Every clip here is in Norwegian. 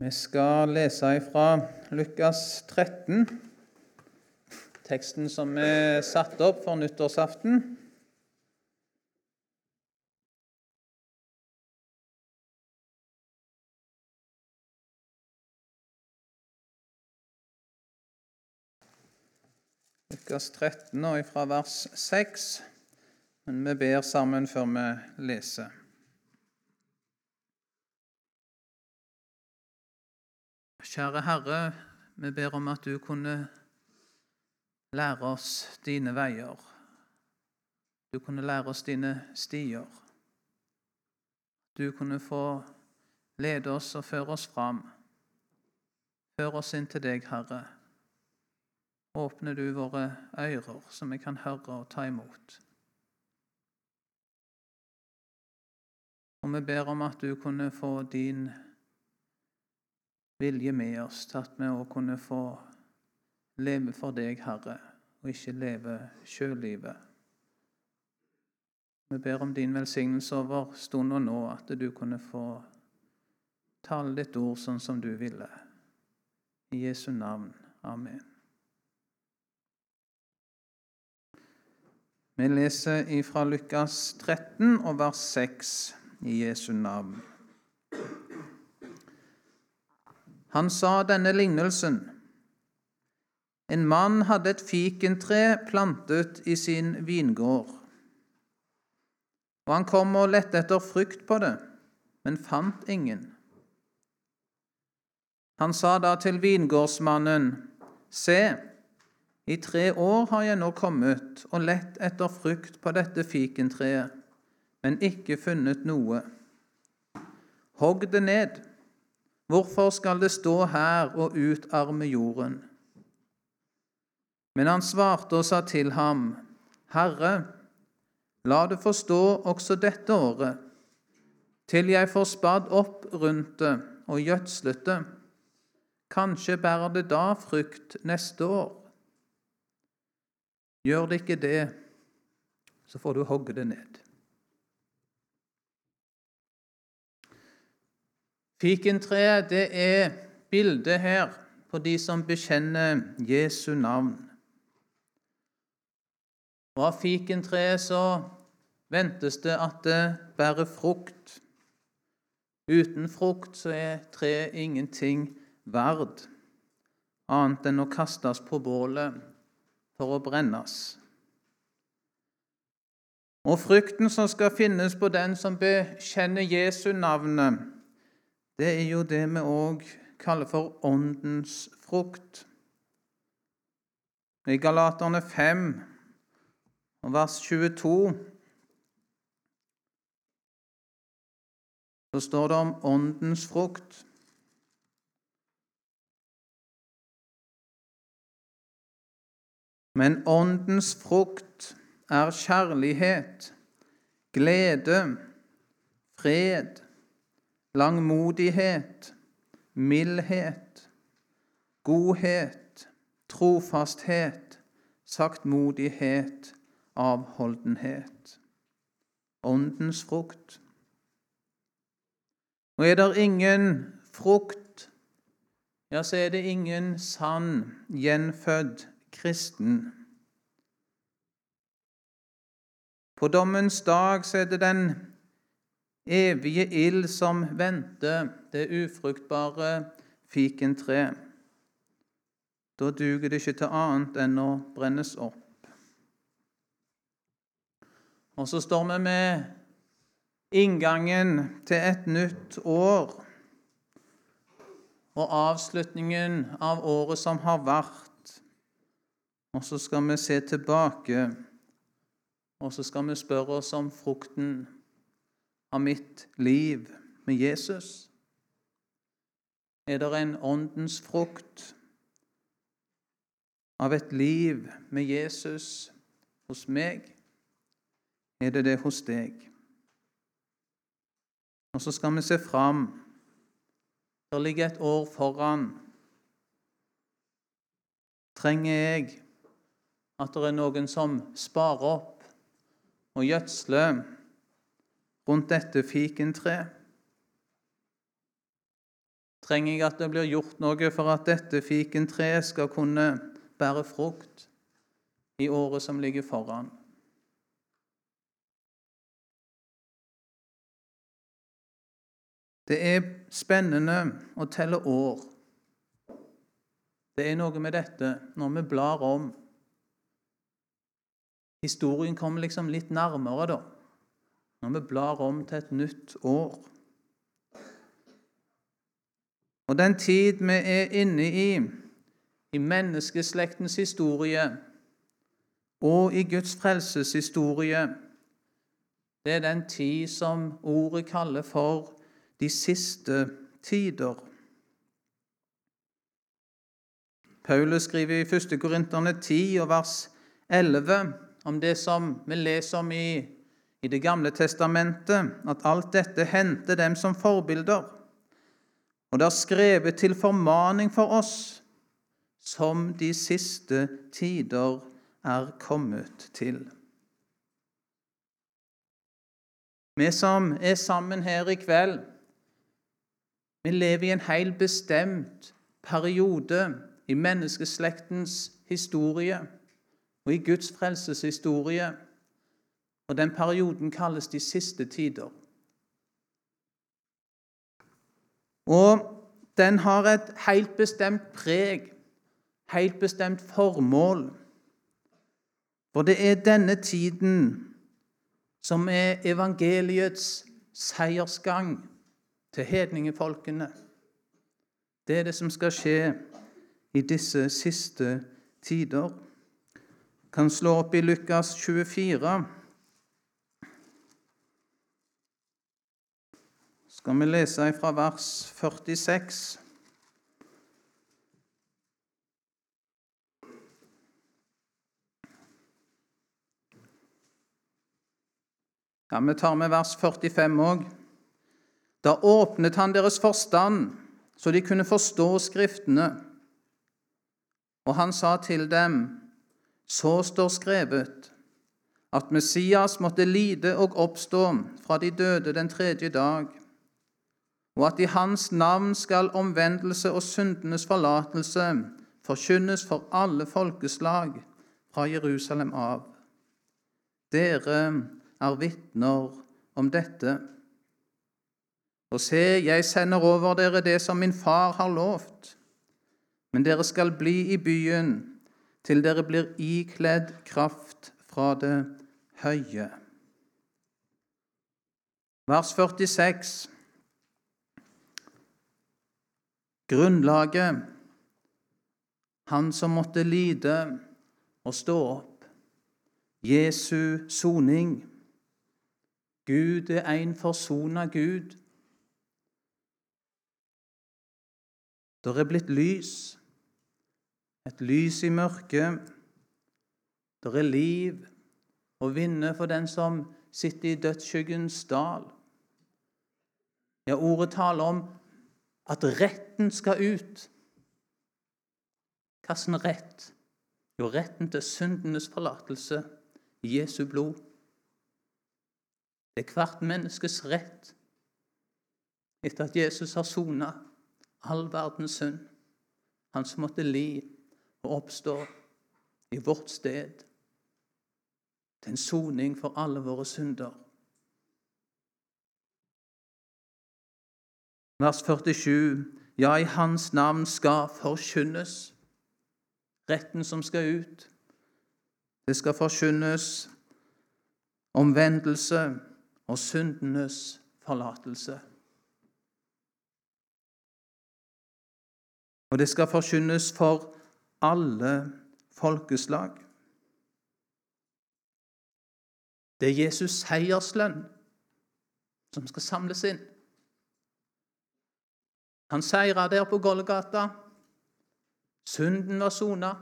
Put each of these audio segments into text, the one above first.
Vi skal lese fra Lukas 13, teksten som er satt opp for nyttårsaften. Lukas 13 og fra vers 6. Men vi ber sammen før vi leser. Kjære Herre, vi ber om at du kunne lære oss dine veier. Du kunne lære oss dine stier. Du kunne få lede oss og føre oss fram. Før oss inn til deg, Herre åpner du våre ører, så vi kan høre og ta imot. Og vi ber om at du kunne få din vilje med oss, til at vi òg kunne få leve for deg, Herre, og ikke leve sjølivet. Vi ber om din velsignelse over stunden nå, at du kunne få tale ditt ord sånn som du ville. I Jesu navn. Amen. Vi leser fra Lukas 13 og vers 6 i Jesu navn. Han sa denne lignelsen. En mann hadde et fikentre plantet i sin vingård. Og han kom og lette etter frukt på det, men fant ingen. Han sa da til vingårdsmannen, Se, i tre år har jeg nå kommet og lett etter frukt på dette fikentreet, men ikke funnet noe. Hogg det ned. Hvorfor skal det stå her og utarme jorden? Men han svarte og sa til ham, Herre, la det få stå også dette året, til jeg får spadd opp rundt det og gjødslet det. Kanskje bærer det da frukt neste år. Gjør det ikke det, så får du hogge det ned. Fikentreet det er bildet her på de som bekjenner Jesu navn. Og av fikentreet så ventes det at det bærer frukt. Uten frukt så er treet ingenting verd, annet enn å kastes på bålet for å brennes. Og frykten som skal finnes på den som bekjenner Jesu navnet, det er jo det vi òg kaller for åndens frukt. I Galaterne 5 vers 22 så står det om åndens frukt. Men Åndens frukt er kjærlighet, glede, fred, langmodighet, mildhet, godhet, trofasthet, saktmodighet, avholdenhet. Åndens frukt. Og er det ingen frukt, ja, så er det ingen sann, gjenfødt kristen. På dommens dag så er det den evige ild som venter det ufruktbare fikentre. Da duger det ikke til annet enn å brennes opp. Og så står vi med inngangen til et nytt år og avslutningen av året som har vært. Og så skal vi se tilbake, og så skal vi spørre oss om frukten av mitt liv med Jesus. Er det en åndens frukt av et liv med Jesus hos meg? Er det det hos deg? Og så skal vi se fram. Det ligger et år foran. Trenger jeg at det er noen som sparer opp og gjødsler rundt dette fikentreet. trenger jeg at det blir gjort noe for at dette fikentreet skal kunne bære frukt i året som ligger foran. Det er spennende å telle år. Det er noe med dette når vi blar om. Historien kommer liksom litt nærmere da, når vi blar om til et nytt år. Og den tid vi er inne i, i menneskeslektens historie og i Guds frelseshistorie, det er den tid som ordet kaller for de siste tider. Paulus skriver i 1. Korinterne 10 og vers 11 om det som vi leser om i, i Det gamle testamentet, at alt dette hendte dem som forbilder. Og det er skrevet til formaning for oss, som de siste tider er kommet til. Vi som er sammen her i kveld, vi lever i en helt bestemt periode i menneskeslektens historie og i Guds frelseshistorie. Og den perioden kalles de siste tider. Og den har et helt bestemt preg, helt bestemt formål. For det er denne tiden som er evangeliets seiersgang til hedningefolkene. Det er det som skal skje i disse siste tider. Kan slå opp i Lukas 24. Skal vi lese fra vers 46. Ja, Vi tar med vers 45 òg. Da åpnet han deres forstand, så de kunne forstå Skriftene. Og han sa til dem, så står skrevet, at Messias måtte lide og oppstå fra de døde den tredje dag, og at i hans navn skal omvendelse og syndenes forlatelse forkynnes for alle folkeslag fra Jerusalem av. Dere er vitner om dette. Og se, jeg sender over dere det som min far har lovt. Men dere skal bli i byen til dere blir ikledd kraft fra det høye. Vers 46. Grunnlaget, han som måtte lide og stå opp. Jesu soning. Gud er en forsona Gud. Det er blitt lys et lys i mørket. Det er liv å vinne for den som sitter i dødsskyggens dal. Ja, ordet taler om at retten skal ut. Hvilken rett? Jo, retten til syndenes forlatelse i Jesu blod. Det er hvert menneskes rett etter at Jesus har sona all verdens synd. Han som måtte li og oppstå i vårt sted til en soning for alle våre synder. Vers 47.: Ja, i Hans navn skal forkynnes retten som skal ut. Det skal forkynnes omvendelse og syndenes forlatelse. Og det skal forkynnes for alle folkeslag. Det er Jesus' seierslønn som skal samles inn. Han seira der på Golgata. Synden var sona.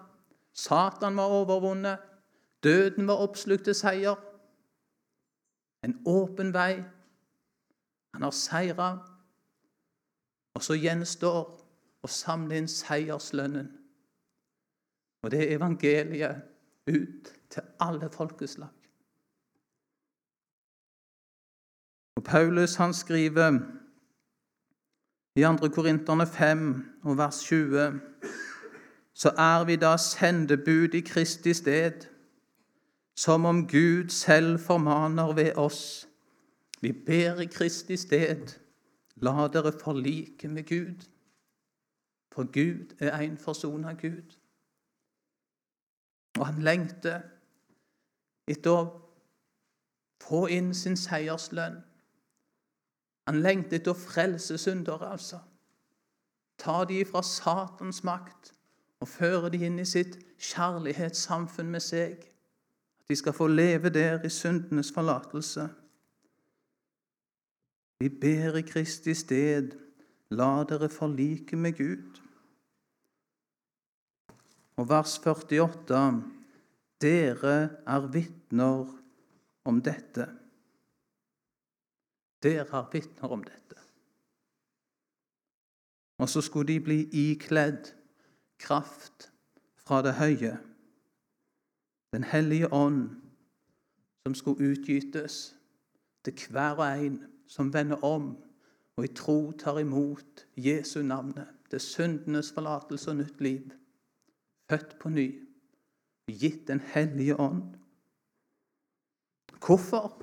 Satan var overvunnet. Døden var oppslukt til seier. En åpen vei. Han har seira. Og så gjenstår å samle inn seierslønnen og det er evangeliet ut til alle folkeslag. Og Paulus han skriver I 2. Korinterne 5 og vers 20 så er vi da sendebud i Kristi sted, som om Gud selv formaner ved oss. Vi ber i Kristi sted, la dere forlike med Gud. For Gud er en forsona Gud. Og han lengter etter å få inn sin seierslønn. Han lengter etter å frelse syndere, altså. Ta de fra Satans makt og føre de inn i sitt kjærlighetssamfunn med seg. At de skal få leve der i syndenes forlatelse. Vi ber i Kristi sted, la dere forlike med Gud. Og vers 48.: Dere er vitner om dette. Dere er vitner om dette. Og så skulle de bli ikledd kraft fra det høye. Den hellige ånd som skulle utgytes til hver og en som vender om og i tro tar imot Jesu navnet, til syndenes forlatelse og nytt liv. Født på ny, gitt Den hellige ånd. Hvorfor?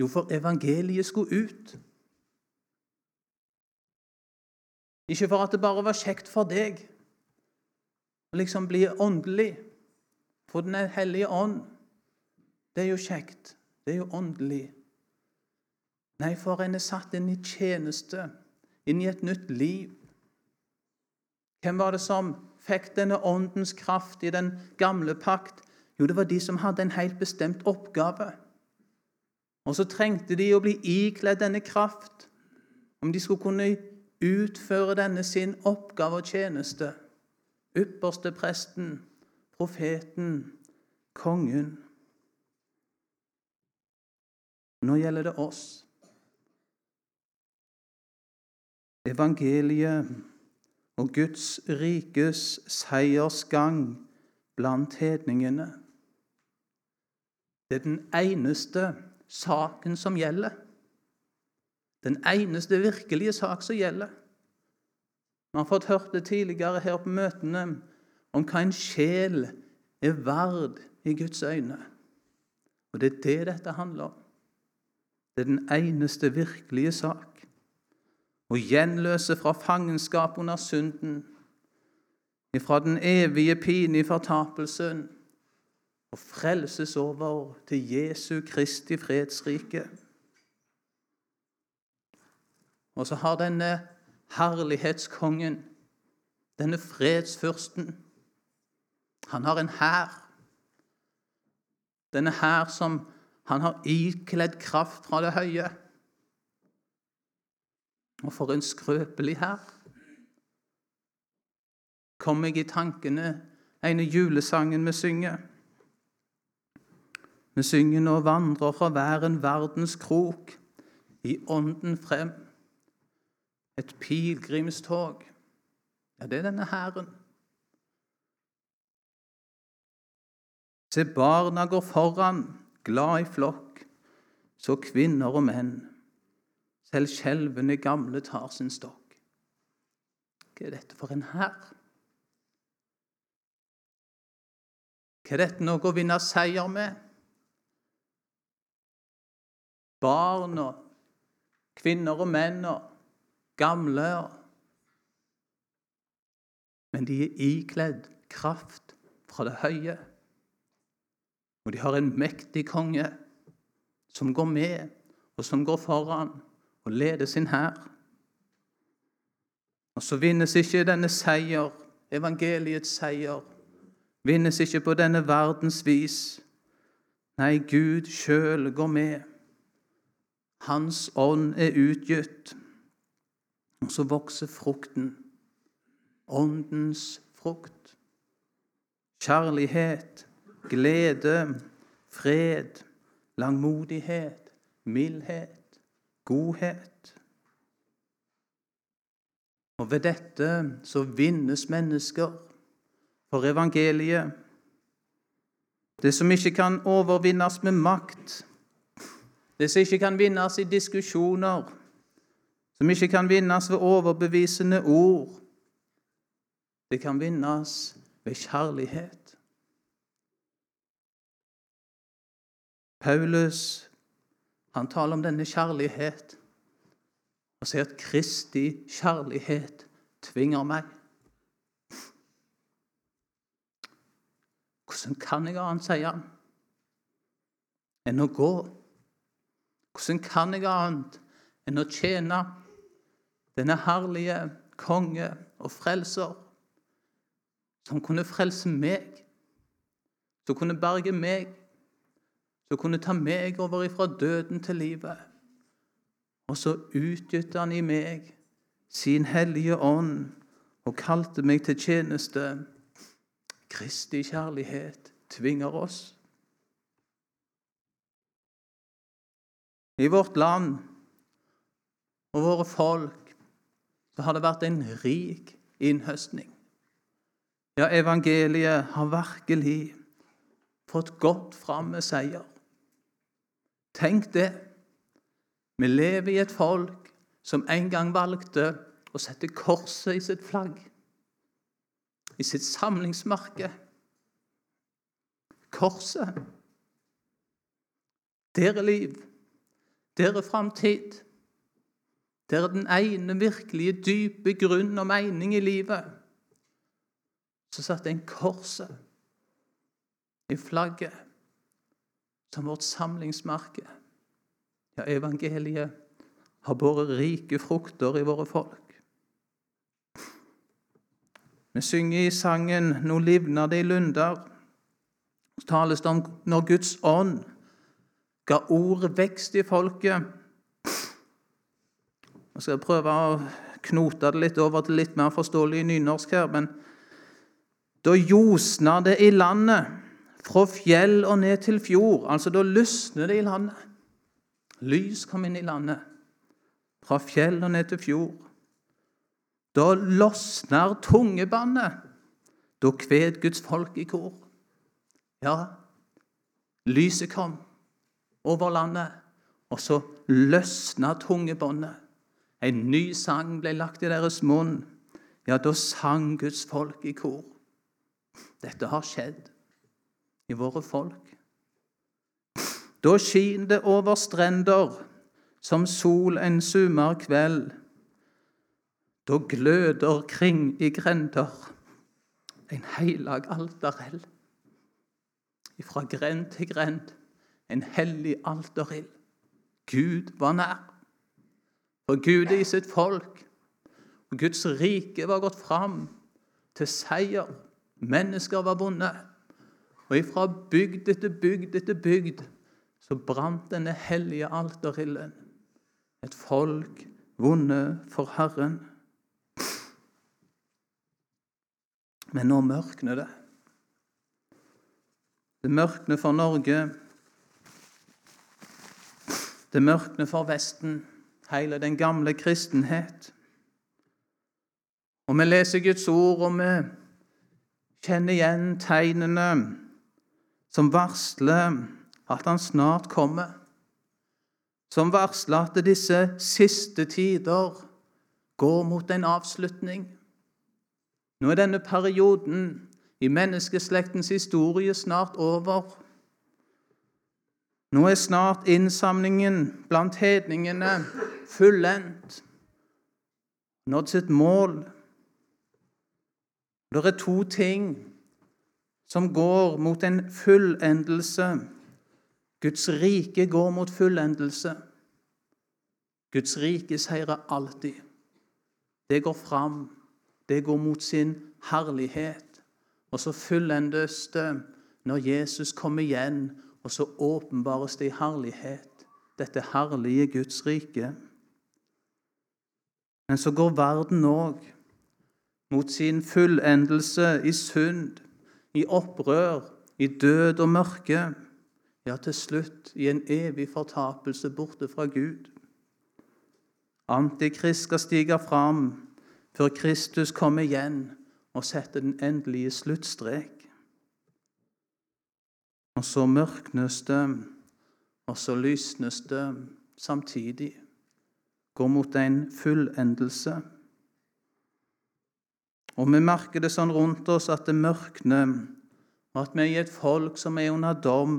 Jo, for evangeliet skulle ut. Ikke for at det bare var kjekt for deg å liksom bli åndelig. For Den hellige ånd, det er jo kjekt. Det er jo åndelig. Nei, for en er satt inn i tjeneste, inn i et nytt liv. Hvem var det som fikk denne åndens kraft i den gamle pakt? Jo, det var de som hadde en helt bestemt oppgave. Og så trengte de å bli ikledd denne kraft om de skulle kunne utføre denne sin oppgave og tjeneste. Ypperste presten, profeten, kongen. Nå gjelder det oss. Evangeliet og Guds rikes seiersgang blant hedningene. Det er den eneste saken som gjelder. Den eneste virkelige sak som gjelder. Vi har fått hørt det tidligere her på møtene om hva en sjel er verd i Guds øyne. Og det er det dette handler om. Det er den eneste virkelige sak. Å gjenløse fra fangenskap under synden, ifra den evige pine i fortapelsen, og frelses over til Jesu Kristi fredsrike. Og så har denne herlighetskongen, denne fredsfyrsten, han har en hær. Denne hær som han har ikledd kraft fra det høye. Og for en skrøpelig hær. Kom jeg i tankene ene julesangen vi synger. Vi synger nå 'Vandrer fra hver en verdens krok', i ånden frem. Et pilegrimstog. Ja, det er denne hæren. Se, barna går foran, glad i flokk, så kvinner og menn. Selv skjelvende gamle tar sin stokk. Hva er dette for en hær? Hva er dette noe å vinne seier med? Barn og kvinner og menn og gamle. Men de er ikledd kraft fra det høye. Og de har en mektig konge som går med, og som går foran og leder sin hær. Og så vinnes ikke denne seier, evangeliets seier, vinnes ikke på denne verdens vis. Nei, Gud sjøl går med. Hans ånd er utgitt. Og så vokser frukten. Åndens frukt. Kjærlighet, glede, fred, langmodighet, mildhet, godhet. Og ved dette så vinnes mennesker for evangeliet. Det som ikke kan overvinnes med makt Det som ikke kan vinnes i diskusjoner, som ikke kan vinnes ved overbevisende ord. Det kan vinnes ved kjærlighet. Paulus han taler om denne kjærlighet og sier at Kristi kjærlighet tvinger meg. Hvordan kan jeg annet, sier han, enn å gå? Hvordan kan jeg annet enn å tjene denne herlige konge og frelser, som kunne frelse meg, som kunne berge meg, som kunne ta meg over ifra døden til livet. Og så utgytte han i meg sin hellige ånd og kalte meg til tjeneste. Kristi kjærlighet tvinger oss. I vårt land og våre folk så har det vært en rik innhøstning. Ja, evangeliet har virkelig fått godt fram med seier. Tenk det. Vi lever i et folk som en gang valgte å sette korset i sitt flagg, i sitt samlingsmerke. Korset. Der er liv. Der er framtid. Der er den ene virkelige dype grunn og mening i livet. Så satte en korset i flagget som vårt samlingsmerke. Ja, evangeliet har båret rike frukter i våre folk. Vi synger i sangen 'Nå livner det i lunder'. Så tales det om når Guds ånd ga ordet vekst i folket. Nå skal jeg prøve å knote det litt over til litt mer forståelig nynorsk her. Men da ljosna det i landet, fra fjell og ned til fjord. Altså, da lysner det i landet. Lys kom inn i landet, fra fjell og ned til fjord. Da losner tungebåndet. Da kved Guds folk i kor. Ja, lyset kom over landet, og så løsna tungebåndet. En ny sang ble lagt i deres munn. Ja, da sang Guds folk i kor. Dette har skjedd i våre folk. Da skin det over strender som sol en sommerkveld. Da gløder kring i grender en heilag altarell. Ifra grend til grend en hellig alterild. Gud var nær. For Gud er i sitt folk. Og Guds rike var gått fram til seier. Mennesker var vunnet. Og ifra bygd etter bygd etter bygd så brant denne hellige alterilden. Et folk vunnet for Herren. Men nå mørkner det. Det mørkner for Norge. Det mørkner for Vesten hele den gamle kristenhet. Og vi leser Guds ord, og vi kjenner igjen tegnene som varsler at han snart kommer. Som varsler at disse siste tider går mot en avslutning. Nå er denne perioden i menneskeslektens historie snart over. Nå er snart innsamlingen blant hedningene fullendt, nådd sitt mål. Det er to ting som går mot en fullendelse. Guds rike går mot fullendelse. Guds rike seirer alltid. Det går fram. Det går mot sin herlighet. Og så fullendes det når Jesus kommer igjen, og så åpenbares det i herlighet, dette herlige Guds rike. Men så går verden òg mot sin fullendelse i synd, i opprør, i død og mørke. Ja, til slutt i en evig fortapelse borte fra Gud. Antikrist skal stige fram før Kristus kommer igjen og setter den endelige sluttstrek. Og så mørknes det, og så lysnes det samtidig. Går mot en fullendelse. Og vi merker det sånn rundt oss at det mørkner, og at vi er et folk som er under dom.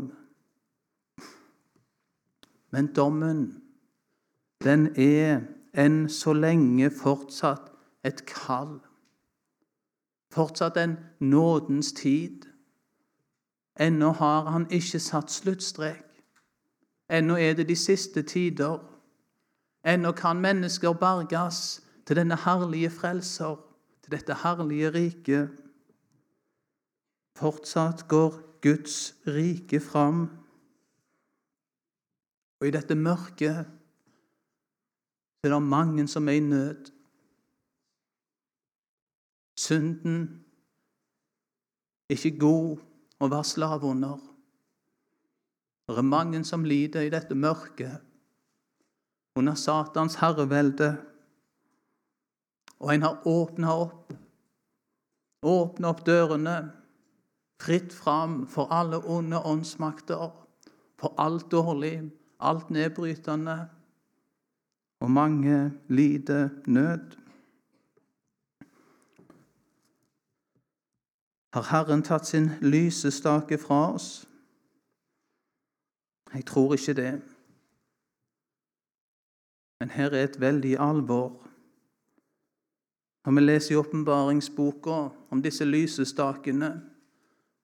Men dommen, den er enn så lenge fortsatt et kall. Fortsatt en nådens tid. Ennå har han ikke satt sluttstrek. Ennå er det de siste tider. Ennå kan mennesker berges til denne herlige frelser til dette herlige riket. Fortsatt går Guds rike fram. Og i dette mørket er det mange som er i nød. Synden er ikke god å være slave under. Det er mange som lider i dette mørket, under Satans herrevelde. Og en har åpna opp, åpna opp dørene, fritt fram for alle onde åndsmakter, for alt dårlig, alt nedbrytende. Og mange lider nød. Har Herren tatt sin lysestake fra oss? Jeg tror ikke det. Men her er et veldig alvor. Når vi leser i åpenbaringsboka om disse lysestakene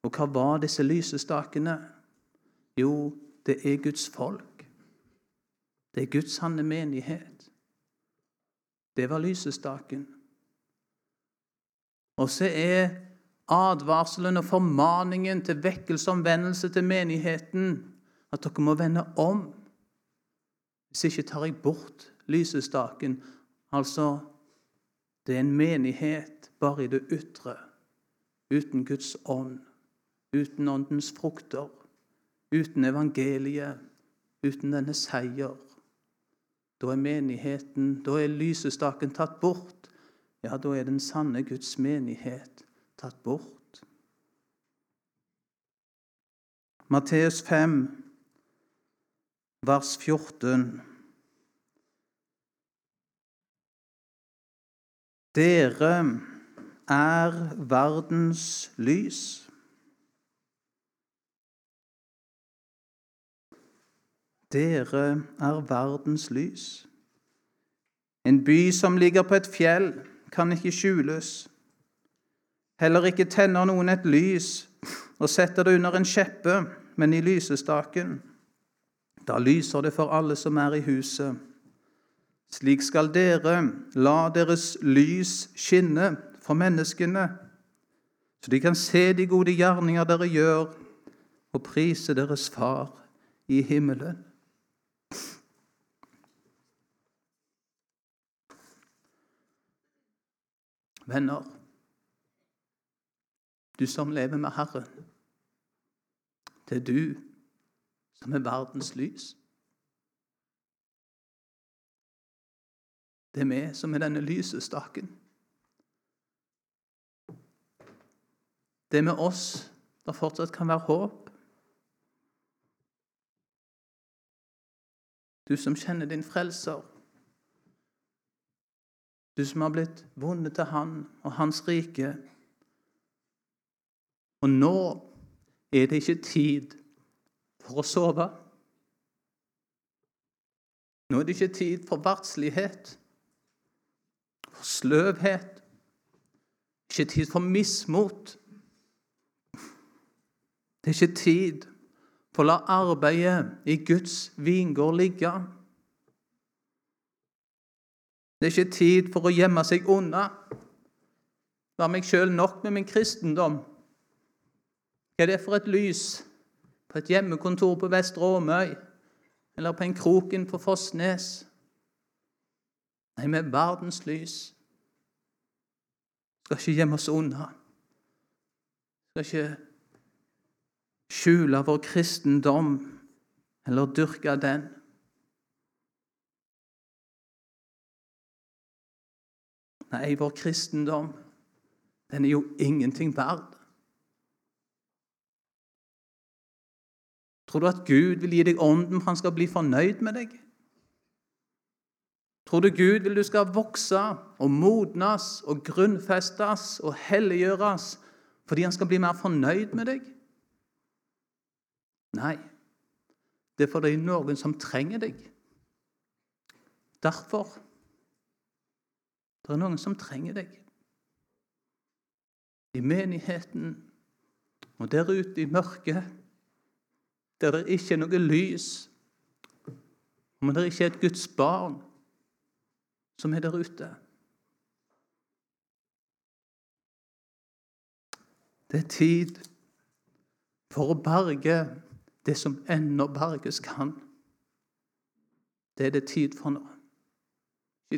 Og hva var disse lysestakene? Jo, det er Guds folk. Det er Guds sanne menighet. Det var lysestaken. Og så er advarselen og formaningen til vekkelse og omvendelse til menigheten at dere må vende om. Hvis ikke tar jeg bort lysestaken, altså det er en menighet bare i det ytre, uten Guds ånd, uten åndens frukter, uten evangeliet, uten denne seier. Da er menigheten, da er lysestaken tatt bort. Ja, da er den sanne Guds menighet tatt bort. Matteus 5, vers 14. Dere er verdens lys. Dere er verdens lys. En by som ligger på et fjell, kan ikke skjules. Heller ikke tenner noen et lys og setter det under en kjeppe, men i lysestaken. Da lyser det for alle som er i huset. Slik skal dere la deres lys skinne for menneskene, så de kan se de gode gjerninger dere gjør, og prise deres Far i himmelen. Venner, du som lever med Herren, det er du som er verdens lys. Det er vi som er denne lysestaken. Det er med oss det fortsatt kan være håp. Du som kjenner din frelser. Du som har blitt vunnet til Han og Hans rike. Og nå er det ikke tid for å sove. Nå er det ikke tid for verdslighet for sløvhet, ikke tid for mismot. Det er ikke tid for å la arbeidet i Guds vingård ligge. Det er ikke tid for å gjemme seg unna. La meg sjøl nok med min kristendom. Hva er det for et lys på et hjemmekontor på Vestre Åmøy eller på en kroken på Fossnes? Nei, vi er verdens lys. Skal ikke gjemme oss unna. Skal ikke skjule vår kristendom eller dyrke den. Nei, vår kristendom, den er jo ingenting verd. Tror du at Gud vil gi deg ånden for han skal bli fornøyd med deg? Tror du Gud vil du skal vokse og modnes og grunnfestes og helliggjøres fordi han skal bli mer fornøyd med deg? Nei, det er fordi noen som trenger deg. Derfor. Det er noen som trenger deg. I menigheten og der ute i mørket, der det ikke er noe lys, men det ikke er et Guds barn som er der ute. Det er tid for å berge det som ennå berges kan. Det er det tid for nå.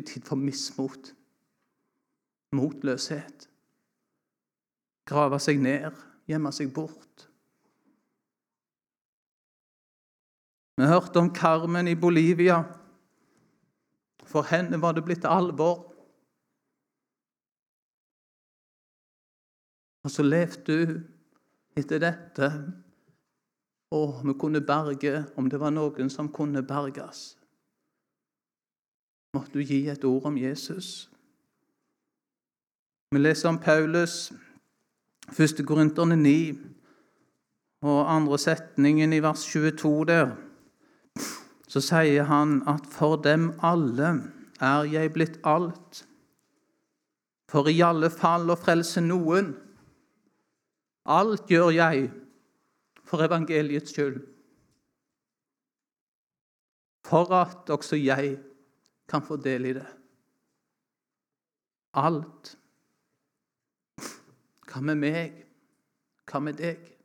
er tid for mismot, motløshet. Grave seg ned, gjemme seg bort. Vi hørte om Carmen i Bolivia. For henne var det blitt alvor. Og så levde hun etter dette. Og vi kunne berge om det var noen som kunne berges. Måtte du gi et ord om Jesus. Vi leser om Paulus, 1. Korinterne 9, og andre setningen i vers 22 der så sier han at for dem alle er jeg blitt alt. For i alle fall å frelse noen. Alt gjør jeg for evangeliets skyld. For at også jeg kan få del i det. Alt. Hva med meg? Hva med deg?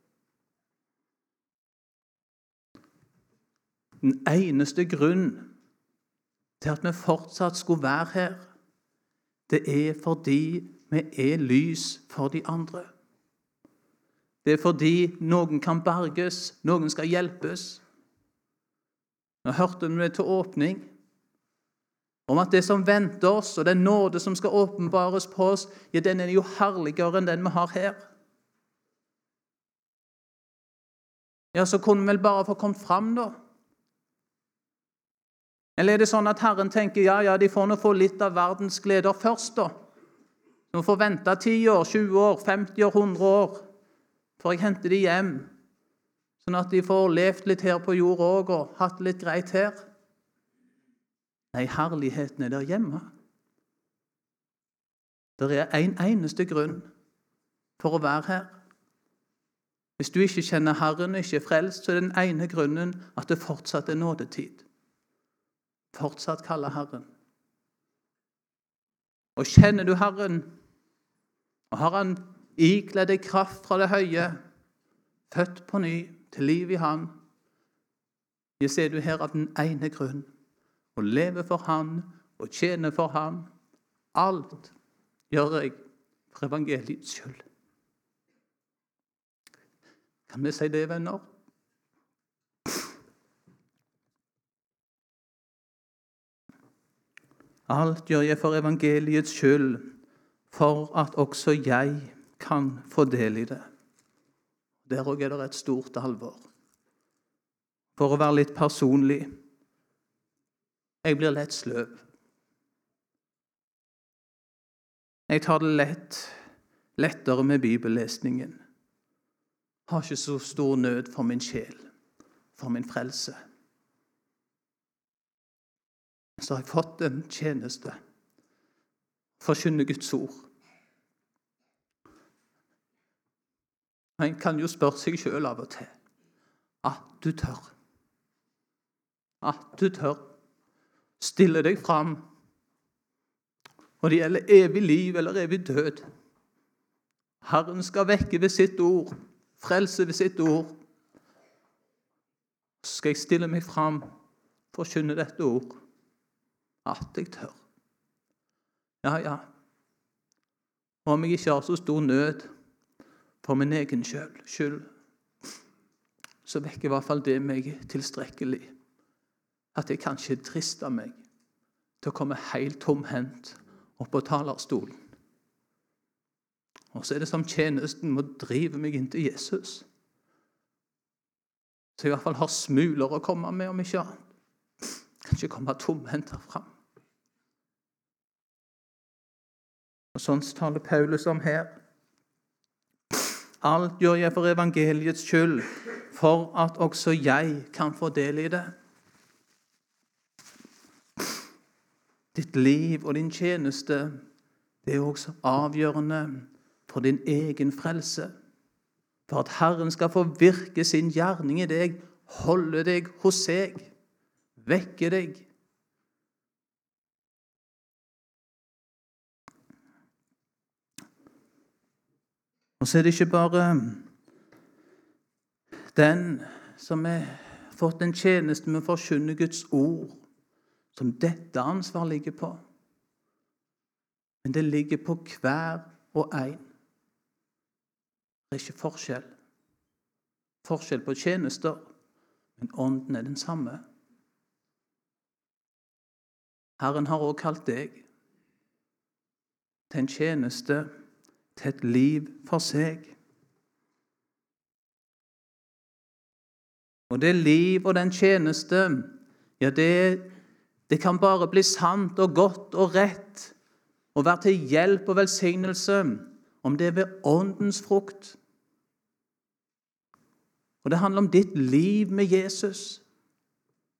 Den eneste grunn til at vi fortsatt skulle være her, det er fordi vi er lys for de andre. Det er fordi noen kan berges, noen skal hjelpes. Nå hørte vi til åpning om at det som venter oss, og den nåde som skal åpenbares på oss, ja, den er jo herligere enn den vi har her. Ja, så kunne vi vel bare få kommet fram, da. Eller er det sånn at Herren tenker ja, ja, de får nå få litt av verdens gleder først, da? De får vente 10 år, 20 år, 50 år, 100 år før jeg henter de hjem, sånn at de får levd litt her på jord òg og hatt det litt greit her. Nei, herligheten er der hjemme. Det er en eneste grunn for å være her. Hvis du ikke kjenner Herren og ikke er frelst, så er den ene grunnen at det fortsatt er nådetid fortsatt kalle Herren. Og kjenner du Herren, og har Han ikledd deg kraft fra det høye, født på ny, til liv i Han, jeg ser du her av den ene grunn å leve for Han og tjene for Han. Alt gjør jeg for evangeliets skyld. Kan vi si det, venner? Alt gjør jeg for evangeliets skyld, for at også jeg kan få del i det. Der òg er det et stort alvor. For å være litt personlig jeg blir lett sløv. Jeg tar det lett, lettere med bibellesningen. Har ikke så stor nød for min sjel, for min frelse så har jeg fått en tjeneste. Forkynne Guds ord. En kan jo spørre seg sjøl av og til at du tør. At du tør. Stille deg fram. Og det gjelder evig liv eller evig død. Herren skal vekke ved sitt ord, frelse ved sitt ord. Så skal jeg stille meg fram, forkynne dette ord at jeg tør. Ja, ja. Om jeg ikke har så stor nød for min egen skyld, så vekker i hvert fall det meg tilstrekkelig. At jeg kanskje trister meg til å komme helt tomhendt opp på talerstolen. Og så er det som tjenesten må drive meg inn til Jesus. Så jeg i hvert fall har smuler å komme med, om ikke annet. Kan ikke komme tomhendt fram. Og Sånn taler Paulus om her. Alt gjør jeg for evangeliets skyld, for at også jeg kan få del i det. Ditt liv og din tjeneste det er også avgjørende for din egen frelse. For at Herren skal få virke sin gjerning i deg, holde deg hos seg, vekke deg. Og så er det ikke bare den som har fått en tjeneste med å forkynne Guds ord, som dette ansvaret ligger på. Men det ligger på hver og en. Det er ikke forskjell. Forskjell på tjenester, men ånden er den samme. Herren har også kalt deg til en tjeneste, til et liv for seg. Og det liv og den tjeneste, ja, det, det kan bare bli sant og godt og rett og være til hjelp og velsignelse om det er ved åndens frukt. Og det handler om ditt liv med Jesus.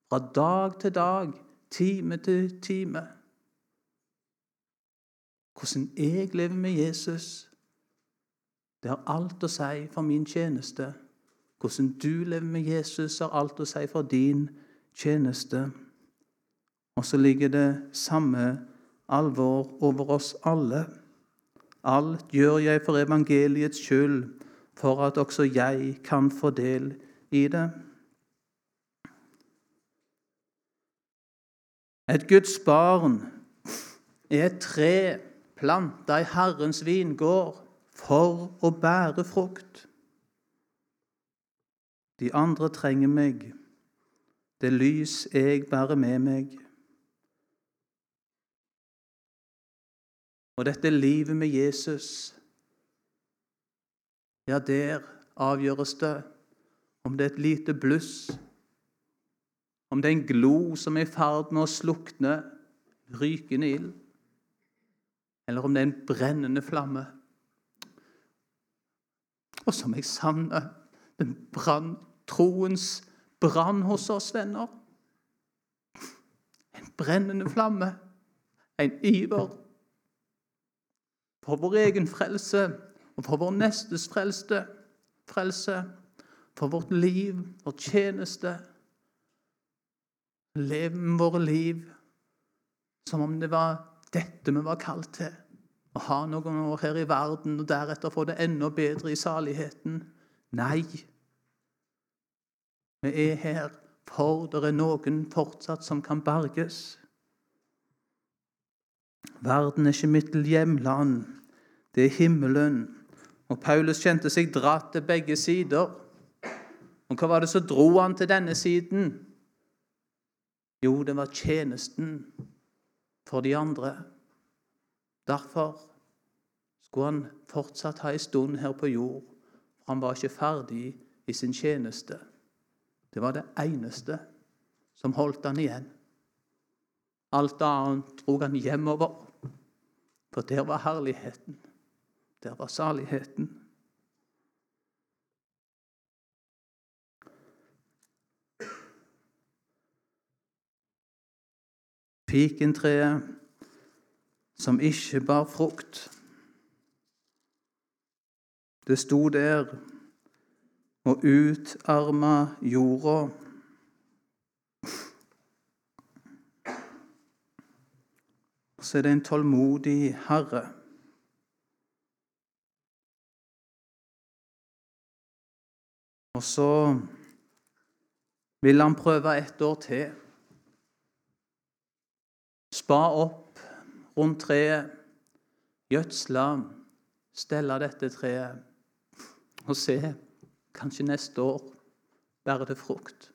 Fra dag til dag, time til time. Hvordan jeg lever med Jesus, det har alt å si for min tjeneste. Hvordan du lever med Jesus, har alt å si for din tjeneste. Og så ligger det samme alvor over oss alle. Alt gjør jeg for evangeliets skyld, for at også jeg kan få del i det. Et Guds barn er et tre planta i Herrens vingård for å bære frukt. De andre trenger meg, det lys jeg bærer med meg. Og dette livet med Jesus, ja, der avgjøres det om det er et lite bluss, om det er en glo som er i ferd med å slukne, rykende ild, eller om det er en brennende flamme. Og som jeg savner den brann, troens brann hos oss, venner. En brennende flamme, en iver for vår egen frelse og for vår nestes frelse, frelse for vårt liv, vår tjeneste. Leve våre liv som om det var dette vi var kalt til. Å ha noen år her i verden og deretter få det enda bedre i saligheten. Nei. Vi er her for det er noen fortsatt som kan berges. Verden er ikke mitt hjemland, det er himmelen. Og Paulus kjente seg dratt til begge sider. Og hva var det som dro han til denne siden? Jo, det var tjenesten for de andre. Derfor skulle han fortsatt ha en stund her på jord. For han var ikke ferdig i sin tjeneste. Det var det eneste som holdt han igjen. Alt annet dro han hjemover, for der var herligheten. Der var saligheten. Fikentreet som ikke bar frukt. Det sto der og utarma jorda. Så er det en tålmodig herre. Og så vil han prøve et år til. Spa opp rundt treet, gjødsle, stelle dette treet og se kanskje neste år bærer det frukt.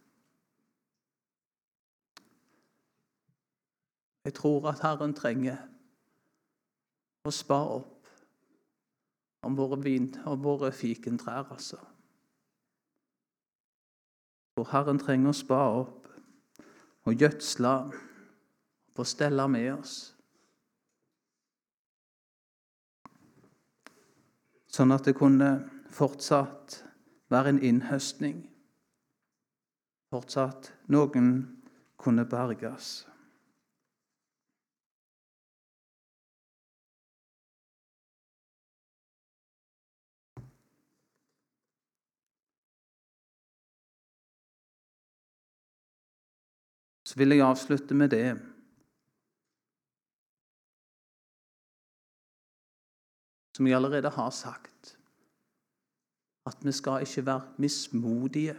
Jeg tror at Herren trenger å spa opp om våre, vin, om våre fikentrær, altså. For Herren trenger å spa opp og gjødsle og stelle med oss. Sånn at det kunne fortsatt være en innhøstning. Fortsatt noen kunne berges. Så vil jeg avslutte med det. Som jeg allerede har sagt, at vi skal ikke være mismodige.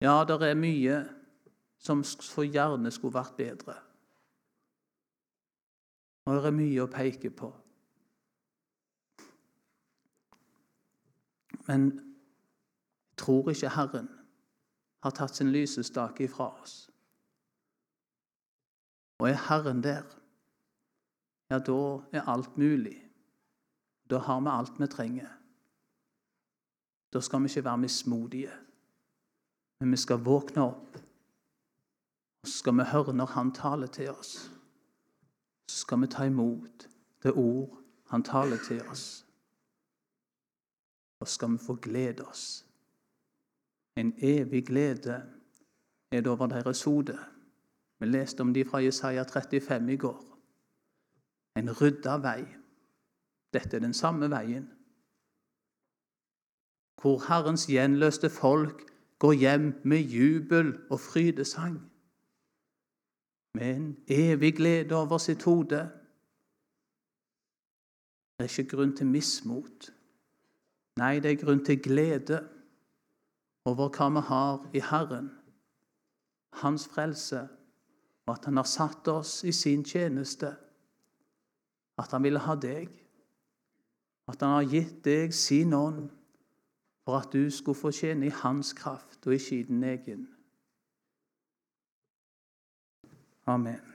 Ja, det er mye som så gjerne skulle vært bedre. Og det er mye å peke på. Men jeg tror ikke Herren har tatt sin lysestake ifra oss. Og er Herren der, ja, da er alt mulig. Da har vi alt vi trenger. Da skal vi ikke være mismodige, men vi skal våkne opp. Og så skal vi høre når Han taler til oss. Så skal vi ta imot det ord Han taler til oss. Og så skal vi få glede oss en evig glede er det over deres hode. Vi leste om de fra Jesaja 35 i går. En rydda vei. Dette er den samme veien. Hvor Herrens gjenløste folk går hjem med jubel og frydesang. Med en evig glede over sitt hode. Det er ikke grunn til mismot. Nei, det er grunn til glede over hva vi har i Herren, Hans frelse, og at Han har satt oss i sin tjeneste, at Han ville ha deg, at Han har gitt deg sin ånd for at du skulle få tjene i Hans kraft og ikke i din egen. Amen.